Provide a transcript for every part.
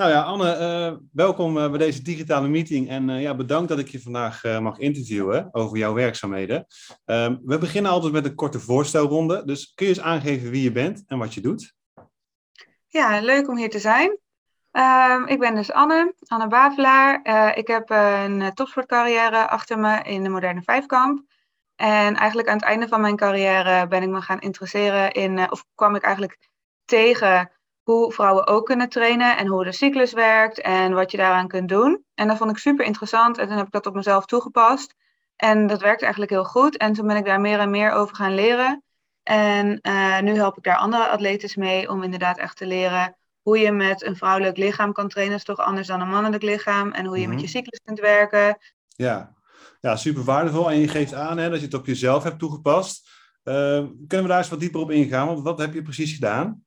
Nou ja, Anne, uh, welkom uh, bij deze digitale meeting. En uh, ja, bedankt dat ik je vandaag mag interviewen over jouw werkzaamheden. Ehm, we beginnen altijd met een korte voorstelronde. Dus kun je eens aangeven wie je bent en wat je doet? Ja, leuk om hier te zijn. Ehm, ik ben dus Anne, Anne Bavelaar. ik heb een topsportcarrière achter me in de moderne vijfkamp. En eigenlijk aan het einde van mijn carrière ben ik me gaan interesseren in, of kwam ik eigenlijk tegen hoe vrouwen ook kunnen trainen en hoe de cyclus werkt en wat je daaraan kunt doen. En dat vond ik super interessant en toen heb ik dat op mezelf toegepast. En dat werkte eigenlijk heel goed. En toen ben ik daar meer en meer over gaan leren. En uh, nu help ik daar andere atletes mee om inderdaad echt te leren hoe je met een vrouwelijk lichaam kan trainen. Dat is toch anders dan een mannelijk lichaam. En hoe je met je mhm. cyclus kunt werken. Ja, ja super waardevol. En je geeft aan hè, dat je het op jezelf hebt toegepast. Uh, kunnen we daar eens wat dieper op ingaan? Want wat heb je precies gedaan?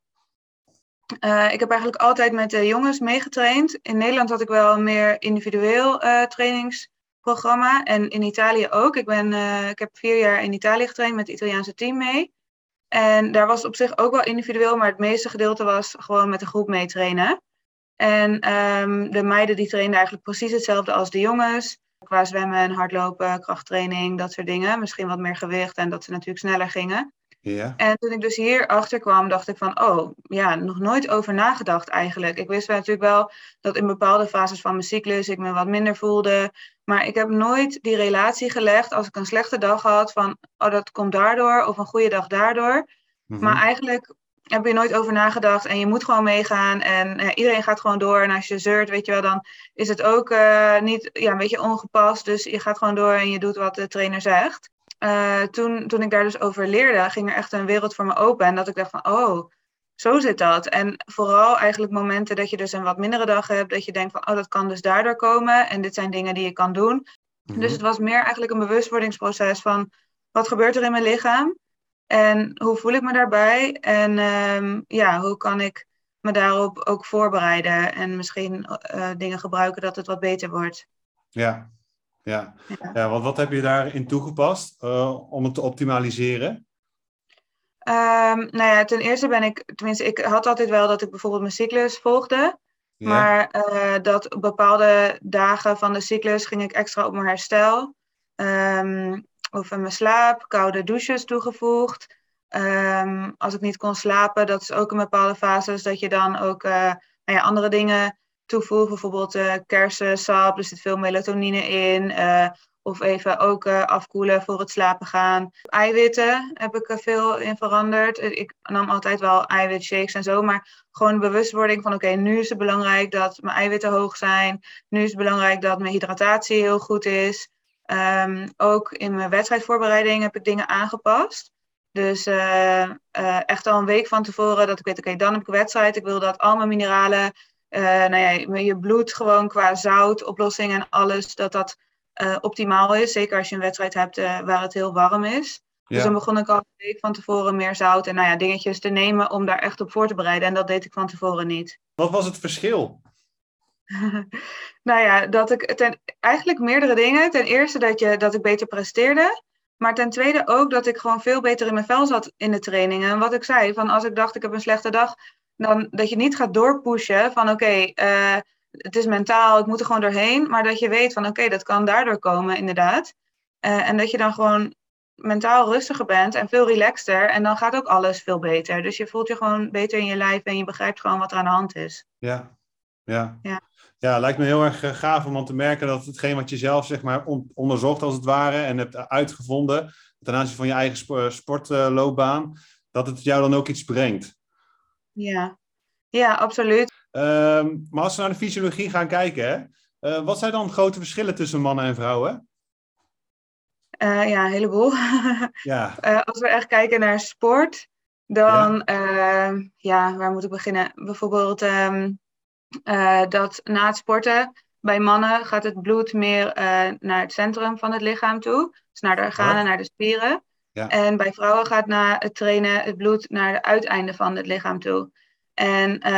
Uh, ik heb eigenlijk altijd met de jongens meegetraind. In Nederland had ik wel een meer individueel uh, trainingsprogramma. En in Italië ook. Ik, ben, uh, ik heb vier jaar in Italië getraind met het Italiaanse team mee. En daar was op zich ook wel individueel, maar het meeste gedeelte was gewoon met de groep meetrainen. En um, de meiden die trainden eigenlijk precies hetzelfde als de jongens. Qua zwemmen en hardlopen, krachttraining, dat soort dingen. Misschien wat meer gewicht en dat ze natuurlijk sneller gingen. Ja. En toen ik dus hier achter kwam, dacht ik van, oh, ja, nog nooit over nagedacht eigenlijk. Ik wist wel natuurlijk wel dat in bepaalde fases van mijn cyclus ik me wat minder voelde. Maar ik heb nooit die relatie gelegd als ik een slechte dag had van, oh, dat komt daardoor of een goede dag daardoor. Mhm. Maar eigenlijk heb je nooit over nagedacht en je moet gewoon meegaan en eh, iedereen gaat gewoon door. En als je zeurt, weet je wel, dan is het ook uh, niet, ja, een beetje ongepast. Dus je gaat gewoon door en je doet wat de trainer zegt. Uh, toen, toen ik daar dus over leerde, ging er echt een wereld voor me open. En dat ik dacht van, oh, zo zit dat. En vooral eigenlijk momenten dat je dus een wat mindere dag hebt, dat je denkt van, oh, dat kan dus daardoor komen. En dit zijn dingen die je kan doen. Mhm. Dus het was meer eigenlijk een bewustwordingsproces van, wat gebeurt er in mijn lichaam? En hoe voel ik me daarbij? En um, ja, hoe kan ik me daarop ook voorbereiden en misschien uh, dingen gebruiken dat het wat beter wordt? Ja, ja. ja. want wat heb je daarin toegepast uh, om het te optimaliseren? Um, nou ja, ten eerste ben ik, tenminste, ik had altijd wel dat ik bijvoorbeeld mijn cyclus volgde. Ja. Maar uh, dat bepaalde dagen van de cyclus ging ik extra op mijn herstel. Um, of in mijn slaap, koude douches toegevoegd. Um, als ik niet kon slapen, dat is ook in bepaalde fases dat je dan ook uh, nou ja, andere dingen toevoegen. Bijvoorbeeld uh, kersensap, er zit veel melatonine in. Uh, of even ook afkoelen voor het slapen gaan. Eiwitten heb ik er veel in veranderd. Ik nam altijd wel eiwitshakes en zo. Maar gewoon bewustwording van oké, nu is het belangrijk dat mijn eiwitten hoog zijn. Nu is het belangrijk dat mijn hydratatie heel goed is. Um, ook in mijn wedstrijdvoorbereiding heb ik dingen aangepast. Dus echt al een week van tevoren dat ik weet, oké, dan heb ik een wedstrijd. Ik wil dat al mijn mineralen nou ja, je bloed gewoon qua zoutoplossing en alles, dat dat uh, optimaal is. Zeker als je een wedstrijd hebt uh, waar het heel warm is. Ja. Dus dan begon ik al een week van tevoren meer zout en nou ja, dingetjes te nemen om daar echt op voor te bereiden. En dat deed ik van tevoren niet. Wat was het verschil? nou ja, dat ik ten, eigenlijk meerdere dingen. Ten eerste dat, je, dat ik beter presteerde. Maar ten tweede ook dat ik gewoon veel beter in mijn vel zat in de trainingen. En wat ik zei, van als ik dacht ik heb een slechte dag, dan dat je niet gaat doorpushen van oké, okay, uh, het is mentaal, ik moet er gewoon doorheen. Maar dat je weet van oké, okay, dat kan daardoor komen inderdaad. Uh, en dat je dan gewoon mentaal rustiger bent en veel relaxter. En dan gaat ook alles veel beter. Dus je voelt je gewoon beter in je lijf en je begrijpt gewoon wat er aan de hand is. Ja, ja. ja. Ja, lijkt me heel erg eh, gaaf om te merken dat hetgeen wat je zelf zeg maar onderzocht als het ware en hebt uitgevonden ten aanzien van je eigen sportloopbaan, dat het jou dan ook iets brengt. Ja, ja absoluut. Um, maar als we naar de fysiologie gaan kijken, hè, uh, wat zijn dan grote verschillen tussen mannen en vrouwen? Uh, ja, een heleboel. ja. Uh, als we echt kijken naar sport, dan, ja, ja waar moet ik beginnen? Bijvoorbeeld um, dat na het sporten bij mannen gaat het bloed meer naar het centrum van het lichaam toe. Dus naar de organen, naar de spieren. En bij vrouwen gaat na het trainen het bloed naar de uiteinden van het lichaam toe. En uh,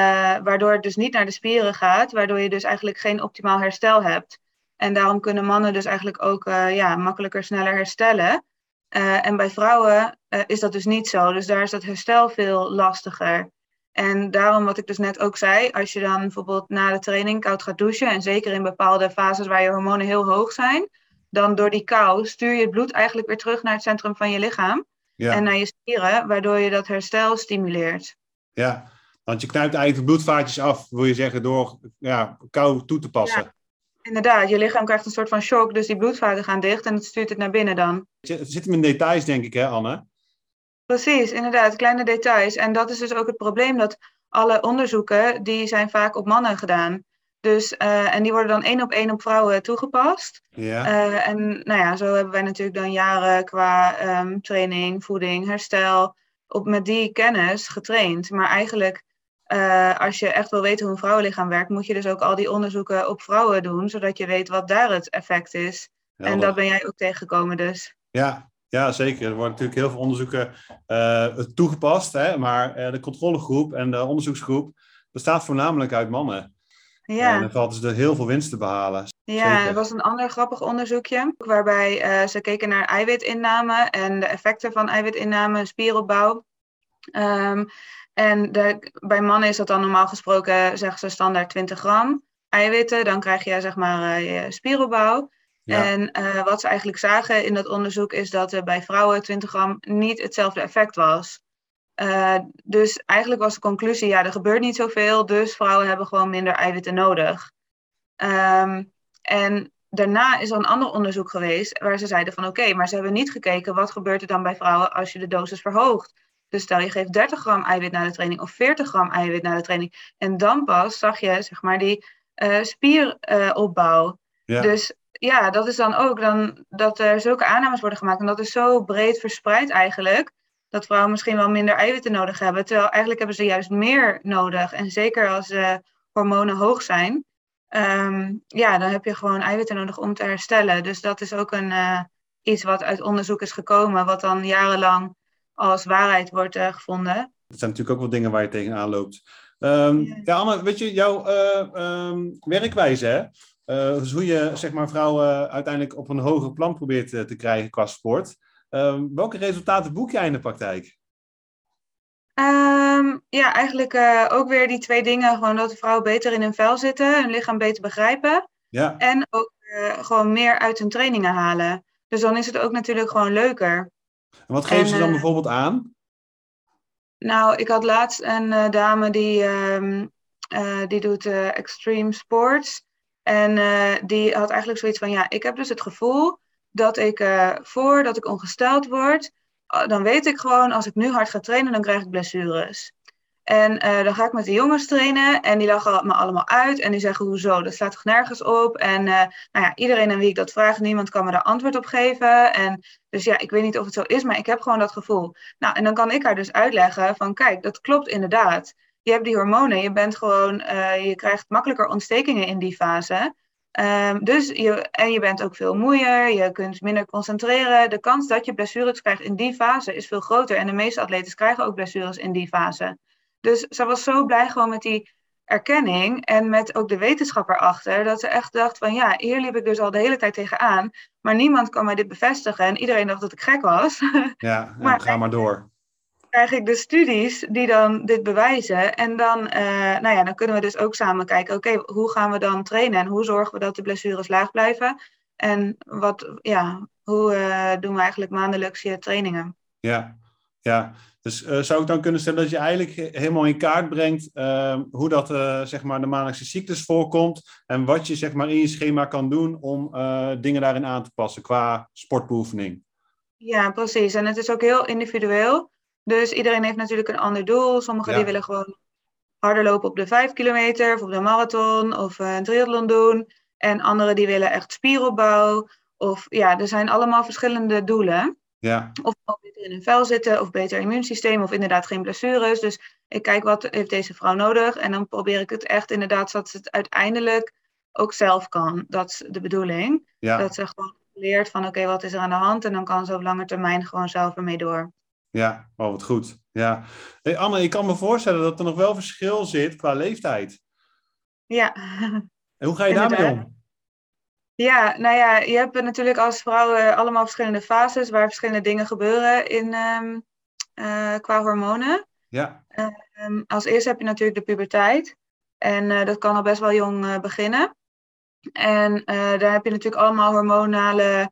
waardoor het dus niet naar de spieren gaat, waardoor je dus eigenlijk geen optimaal herstel hebt. En daarom kunnen mannen dus eigenlijk ook uh, ja, makkelijker, sneller herstellen. Uh, en bij vrouwen is dat dus niet zo. Dus daar is dat herstel veel lastiger. En daarom wat ik dus net ook zei, als je dan bijvoorbeeld na de training koud gaat douchen, en zeker in bepaalde fases waar je hormonen heel hoog zijn, dan door die kou stuur je het bloed eigenlijk weer terug naar het centrum van je lichaam en naar je spieren, waardoor je dat herstel stimuleert. Ja, want je knijpt eigenlijk de bloedvaatjes af, wil je zeggen, door ja, kou toe te passen. Ja, inderdaad, je lichaam krijgt een soort van shock, dus die bloedvaten gaan dicht en het stuurt het naar binnen dan. Het zit hem in details, denk ik, hè, Anne? Precies, inderdaad, kleine details. En dat is dus ook het probleem dat alle onderzoeken, die zijn vaak op mannen gedaan. Dus, uh, en die worden dan één op één op vrouwen toegepast. Ja. Uh, en nou ja, zo hebben wij natuurlijk dan jaren qua um, training, voeding, herstel, op, met die kennis getraind. Maar eigenlijk, uh, als je echt wil weten hoe een vrouwenlichaam werkt, moet je dus ook al die onderzoeken op vrouwen doen, zodat je weet wat daar het effect is. En dat ben jij ook tegengekomen dus. Ja, ja, zeker. Er worden natuurlijk heel veel onderzoeken uh, toegepast, hè, maar uh, de controlegroep en de onderzoeksgroep bestaat voornamelijk uit mannen. Ja. En dan valt dus er heel veel winst te behalen. Ja, er was een ander grappig onderzoekje waarbij uh, ze keken naar eiwitinname en de effecten van eiwitinname, spieropbouw. Um, en de, bij mannen is dat dan normaal gesproken, zeggen ze standaard 20 gram eiwitten. Dan krijg je zeg maar je spieropbouw. En uh, wat ze eigenlijk zagen in dat onderzoek is dat er bij vrouwen 20 gram niet hetzelfde effect was. Uh, dus eigenlijk was de conclusie, ja, er gebeurt niet zoveel, dus vrouwen hebben gewoon minder eiwitten nodig. Um, en daarna is er een ander onderzoek geweest waar ze zeiden van oké, maar ze hebben niet gekeken wat gebeurt er dan bij vrouwen als je de dosis verhoogt. Dus stel je geeft 30 gram eiwit na de training of 40 gram eiwit na de training. En dan pas zag je zeg maar die uh, spieropbouw. Ja. Dus ja, dat is dan ook dan, dat er zulke aannames worden gemaakt. En dat is zo breed verspreid eigenlijk. Dat vrouwen misschien wel minder eiwitten nodig hebben. Terwijl eigenlijk hebben ze juist meer nodig. En zeker als de hormonen hoog zijn. Ehm, ja, dan heb je gewoon eiwitten nodig om te herstellen. Dus dat is ook een, uh, iets wat uit onderzoek is gekomen. Wat dan jarenlang als waarheid wordt uh, gevonden. Dat zijn natuurlijk ook wel dingen waar je tegenaan loopt. Um, ja. ja, Anne, weet je, jouw um, werkwijze, hè? Dus hoe je zeg maar, vrouwen uiteindelijk op een hoger plan probeert te krijgen qua sport. Uh, welke resultaten boek jij in de praktijk? Um, ja, eigenlijk uh, ook weer die twee dingen. Gewoon dat de vrouwen beter in hun vel zitten, hun lichaam beter begrijpen. Ja. En ook uh, gewoon meer uit hun trainingen halen. Dus dan is het ook natuurlijk gewoon leuker. En wat geven en, ze dan bijvoorbeeld aan? Nou, ik had laatst een dame die, um, die doet extreme sports. En die had eigenlijk zoiets van, ja, ik heb dus het gevoel dat ik uh, voordat ik ongesteld word, uh, dan weet ik gewoon, als ik nu hard ga trainen, dan krijg ik blessures. En dan ga ik met de jongens trainen en die lachen me allemaal uit en die zeggen, hoezo, dat slaat toch nergens op? En nou ja, iedereen aan wie ik dat vraag, niemand kan me daar antwoord op geven. En dus ja, ik weet niet of het zo is, maar ik heb gewoon dat gevoel. Nou, en dan kan ik haar dus uitleggen van, kijk, dat klopt inderdaad je hebt die hormonen, je bent gewoon, je krijgt makkelijker ontstekingen in die fase. Um, dus je, en je bent ook veel moeier, je kunt minder concentreren. De kans dat je blessures krijgt in die fase is veel groter. En de meeste atleten krijgen ook blessures in die fase. Dus ze was zo blij gewoon met die erkenning en met ook de wetenschap erachter, dat ze echt dacht van ja, hier liep ik dus al de hele tijd tegenaan, maar niemand kan mij dit bevestigen en iedereen dacht dat ik gek was. Ja, maar, ga maar door krijg ik de studies die dan dit bewijzen. En dan, uh, nou ja, dan kunnen we dus ook samen kijken, oké, hoe gaan we dan trainen en hoe zorgen we dat de blessures laag blijven? En wat, ja, hoe uh, doen we eigenlijk maandelijks je trainingen? Ja, ja. Dus uh, zou ik dan kunnen stellen dat je eigenlijk helemaal in kaart brengt ehm, hoe dat zeg maar de maandelijkse ziektes voorkomt en wat je zeg maar in je schema kan doen om dingen daarin aan te passen qua sportbeoefening? Ja, precies. En het is ook heel individueel. Dus iedereen heeft natuurlijk een ander doel. Sommigen die willen gewoon harder lopen op de 5 kilometer of op de marathon of een triathlon doen. En anderen die willen echt spieropbouw. Of ja, er zijn allemaal verschillende doelen. Ja. Of beter in hun vel zitten, of beter immuunsysteem, of inderdaad geen blessures. Dus ik kijk wat heeft deze vrouw nodig. En dan probeer ik het echt inderdaad, zodat ze het uiteindelijk ook zelf kan. Dat is de bedoeling. Ja. Dat ze gewoon leert van oké, wat is er aan de hand? En dan kan ze op lange termijn gewoon zelf ermee door. Ja, oh wat goed. Ja. Hey Anne, ik kan me voorstellen dat er nog wel verschil zit qua leeftijd. Ja. En hoe ga je daarmee om? Ja, nou ja, je hebt natuurlijk als vrouwen allemaal verschillende fases waar verschillende dingen gebeuren in, um, uh, qua hormonen. Ja. Ehm, als eerste heb je natuurlijk de puberteit. En uh, dat kan al best wel jong uh, beginnen. En daar heb je natuurlijk allemaal hormonale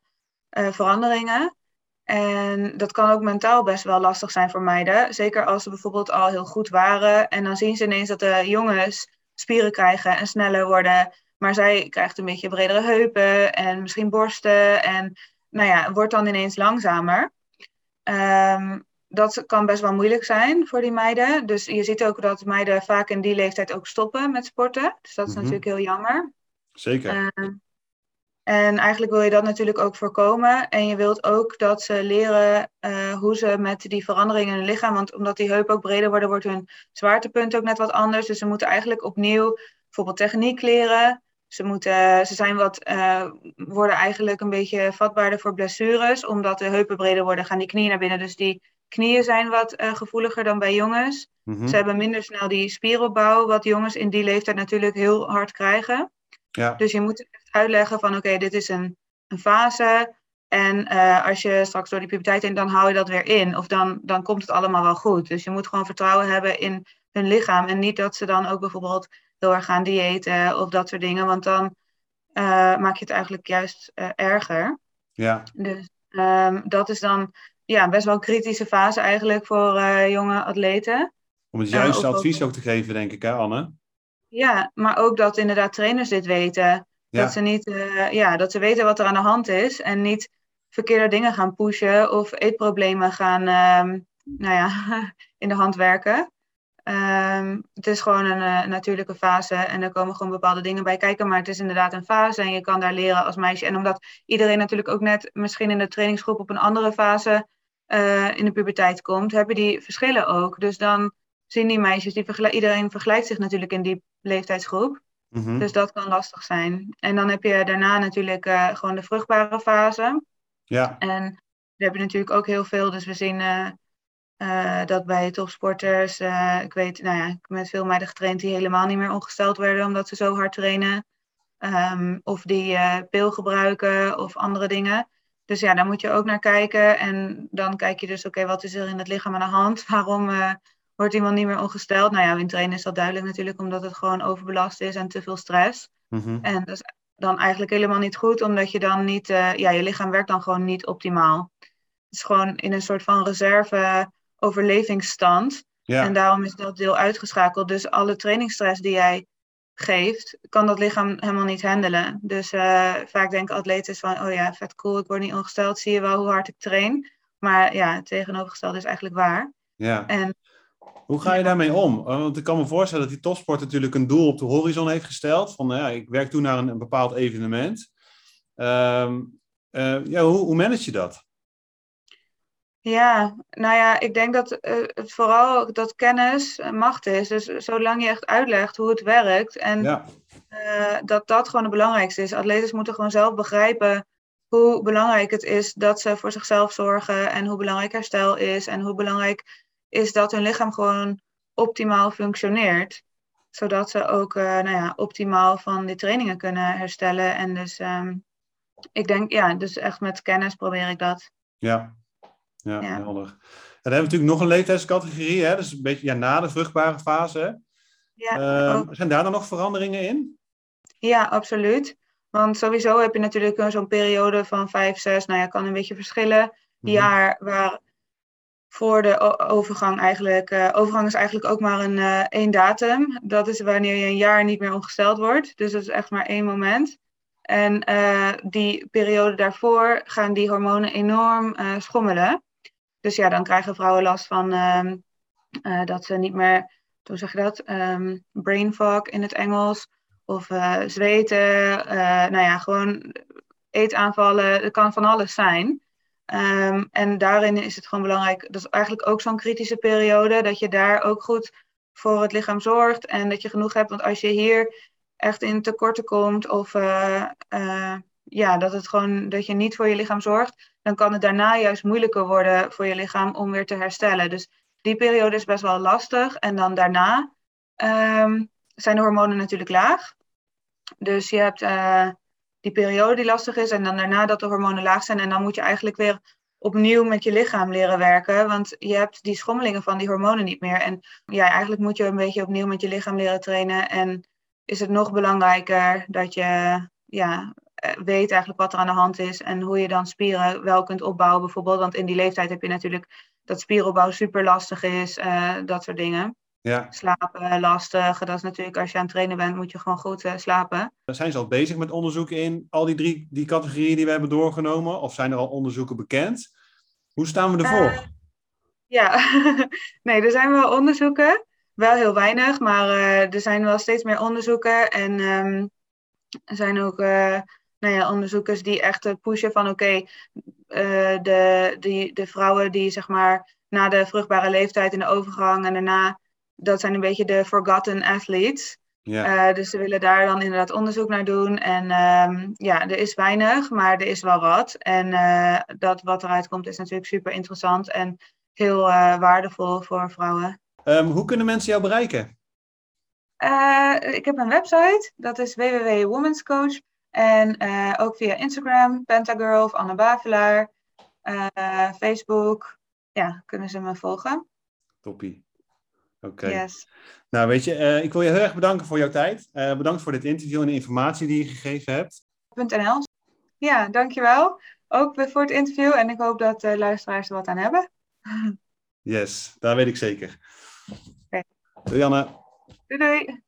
veranderingen. En dat kan ook mentaal best wel lastig zijn voor meiden. Zeker als ze bijvoorbeeld al heel goed waren. En dan zien ze ineens dat de jongens spieren krijgen en sneller worden. Maar zij krijgt een beetje bredere heupen en misschien borsten. En nou ja, wordt dan ineens langzamer. Um, dat kan best wel moeilijk zijn voor die meiden. Dus je ziet ook dat meiden vaak in die leeftijd ook stoppen met sporten. Dus dat is Mhm. natuurlijk heel jammer. Zeker. Uh, en eigenlijk wil je dat natuurlijk ook voorkomen. En je wilt ook dat ze leren uh, hoe ze met die veranderingen in hun lichaam, want omdat die heupen ook breder worden, wordt hun zwaartepunt ook net wat anders. Dus ze moeten eigenlijk opnieuw bijvoorbeeld techniek leren. Ze, moeten, ze zijn wat, uh, worden eigenlijk een beetje vatbaarder voor blessures. Omdat de heupen breder worden, gaan die knieën naar binnen. Dus die knieën zijn wat uh, gevoeliger dan bij jongens. Mhm. Ze hebben minder snel die spieropbouw, wat jongens in die leeftijd natuurlijk heel hard krijgen. Ja. Dus je moet uitleggen van oké, okay, dit is een, een fase. En uh, als je straks door die puberteit heen, dan hou je dat weer in. Of dan, dan komt het allemaal wel goed. Dus je moet gewoon vertrouwen hebben in hun lichaam. En niet dat ze dan ook bijvoorbeeld heel erg gaan diëten of dat soort dingen. Want dan uh, maak je het eigenlijk juist uh, erger. Ja. Dus um, dat is dan ja, best wel een kritische fase eigenlijk voor jonge atleten. Om het juiste advies ook te geven, denk ik, hè, Anne? Ja, maar ook dat inderdaad trainers dit weten. Dat, ze niet, uh, ja, dat ze weten wat er aan de hand is en niet verkeerde dingen gaan pushen of eetproblemen gaan uh, nou ja, in de hand werken. Um, het is gewoon een uh, natuurlijke fase en er komen gewoon bepaalde dingen bij kijken. Maar het is inderdaad een fase en je kan daar leren als meisje. En omdat iedereen natuurlijk ook net misschien in de trainingsgroep op een andere fase uh, in de puberteit komt, hebben die verschillen ook. Dus dan zien die meisjes, die iedereen vergelijkt zich natuurlijk in die leeftijdsgroep. Mm -hmm. Dus dat kan lastig zijn. En dan heb je daarna natuurlijk uh, gewoon de vruchtbare fase. Ja. En daar heb je natuurlijk ook heel veel. Dus we zien uh, uh, dat bij topsporters, ik weet, nou ja, ik heb met veel meiden getraind die helemaal niet meer ongesteld werden omdat ze zo hard trainen. Um, of die pil gebruiken of andere dingen. Dus ja, daar moet je ook naar kijken. En dan kijk je dus, oké, okay, wat is er in het lichaam aan de hand? Waarom wordt iemand niet meer ongesteld? Nou ja, in trainen is dat duidelijk natuurlijk, omdat het gewoon overbelast is en te veel stress. Mm -hmm. En dat is dan eigenlijk helemaal niet goed, omdat je dan niet, uh, ja, je lichaam werkt dan gewoon niet optimaal. Het is gewoon in een soort van reserve overlevingsstand. Ja. En daarom is dat deel uitgeschakeld. Dus alle trainingsstress die jij geeft, kan dat lichaam helemaal niet handelen. Dus uh, vaak denken atleten van, oh ja, vet cool, ik word niet ongesteld, zie je wel hoe hard ik train. Maar ja, het tegenovergestelde is eigenlijk waar. Ja. En hoe ga je daarmee om? Want ik kan me voorstellen dat die topsport natuurlijk een doel op de horizon heeft gesteld. Van ja, ik werk toe naar een, een bepaald evenement. Um, uh, ja, hoe, hoe manage je dat? Ja, nou ja, ik denk dat uh, het vooral dat kennis macht is. Dus zolang je echt uitlegt hoe het werkt en ja. uh, dat dat gewoon het belangrijkste is. Atleten moeten gewoon zelf begrijpen hoe belangrijk het is dat ze voor zichzelf zorgen en hoe belangrijk herstel is en hoe belangrijk is dat hun lichaam gewoon optimaal functioneert. Zodat ze ook uh, nou ja, optimaal van die trainingen kunnen herstellen. En dus um, ik denk, ja, dus echt met kennis probeer ik dat. Ja, ja, ja. helder. En dan hebben we natuurlijk nog een leeftijdscategorie, hè? dus een beetje ja, na de vruchtbare fase. Hè? Ja, uh, zijn daar dan nog veranderingen in? Ja, absoluut. Want sowieso heb je natuurlijk zo'n periode van vijf, zes, nou ja, kan een beetje verschillen. Mhm. Jaar waar voor de overgang eigenlijk. Uh, overgang is eigenlijk ook maar een uh, één datum. Dat is wanneer je een jaar niet meer ongesteld wordt. Dus dat is echt maar één moment. En uh, die periode daarvoor gaan die hormonen enorm schommelen. Dus ja, dan krijgen vrouwen last van dat ze niet meer, hoe zeg je dat, um, brain fog in het Engels. Of zweten, nou ja, gewoon eetaanvallen. Het kan van alles zijn. Um, en daarin is het gewoon belangrijk, dat is eigenlijk ook zo'n kritische periode, dat je daar ook goed voor het lichaam zorgt en dat je genoeg hebt. Want als je hier echt in tekorten komt of uh, uh, ja, dat, het gewoon, dat je niet voor je lichaam zorgt, dan kan het daarna juist moeilijker worden voor je lichaam om weer te herstellen. Dus die periode is best wel lastig. En dan daarna um, zijn de hormonen natuurlijk laag. Dus je hebt uh, die periode die lastig is en dan daarna dat de hormonen laag zijn. En dan moet je eigenlijk weer opnieuw met je lichaam leren werken. Want je hebt die schommelingen van die hormonen niet meer. En ja, eigenlijk moet je een beetje opnieuw met je lichaam leren trainen. En is het nog belangrijker dat je ja, eh, weet eigenlijk wat er aan de hand is. En hoe je dan spieren wel kunt opbouwen bijvoorbeeld. Want in die leeftijd heb je natuurlijk dat spieropbouw super lastig is. Uh, dat soort dingen. Ja. Slapen lastig. Dat is natuurlijk als je aan het trainen bent, moet je gewoon goed uh, slapen. Zijn ze al bezig met onderzoeken in al die drie die categorieën die we hebben doorgenomen? Of zijn er al onderzoeken bekend? Hoe staan we ervoor? Uh, ja, nee, er zijn wel onderzoeken. Wel heel weinig, maar uh, er zijn wel steeds meer onderzoeken. En um, er zijn ook nou ja, onderzoekers die echt pushen van oké, okay, de, die, de vrouwen die zeg maar na de vruchtbare leeftijd in de overgang en daarna dat zijn een beetje de forgotten athletes. Ja. Uh, dus ze willen daar dan inderdaad onderzoek naar doen. En um, ja, er is weinig, maar er is wel wat. En uh, dat wat eruit komt is natuurlijk super interessant en heel uh, waardevol voor vrouwen. Um, hoe kunnen mensen jou bereiken? ik heb een website, dat is www.womenscoach. En ook via Instagram, Pentagirl of Anne Bavelaar. Facebook, ja, kunnen ze me volgen. Toppie. Oké. Yes. Nou, weet je, uh, ik wil je heel erg bedanken voor jouw tijd. Uh, bedankt voor dit interview en de informatie die je gegeven hebt. .nl. Ja, dankjewel. Ook voor het interview en ik hoop dat de luisteraars er wat aan hebben. Yes, daar weet ik zeker. Okay. Doei Janne. Doei doei.